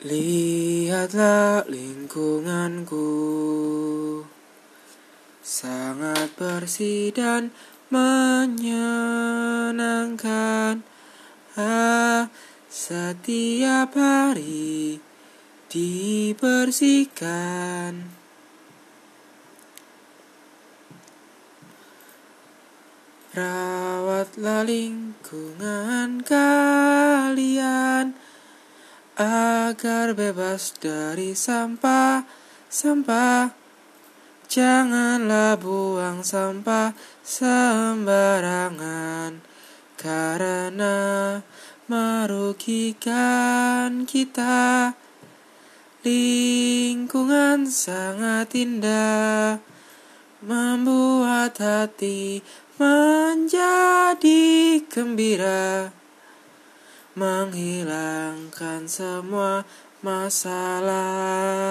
Lihatlah lingkunganku. Sangat bersih dan menyenangkan. Ah, Setiap hari dibersihkan. Rawatlah lingkungan kalian agar bebas dari sampah-sampah. Janganlah buang sampah sembarangan karena merugikan kita. Lingkungan sangat indah, membuat hati menjadi gembira menghilangkan semua masalah.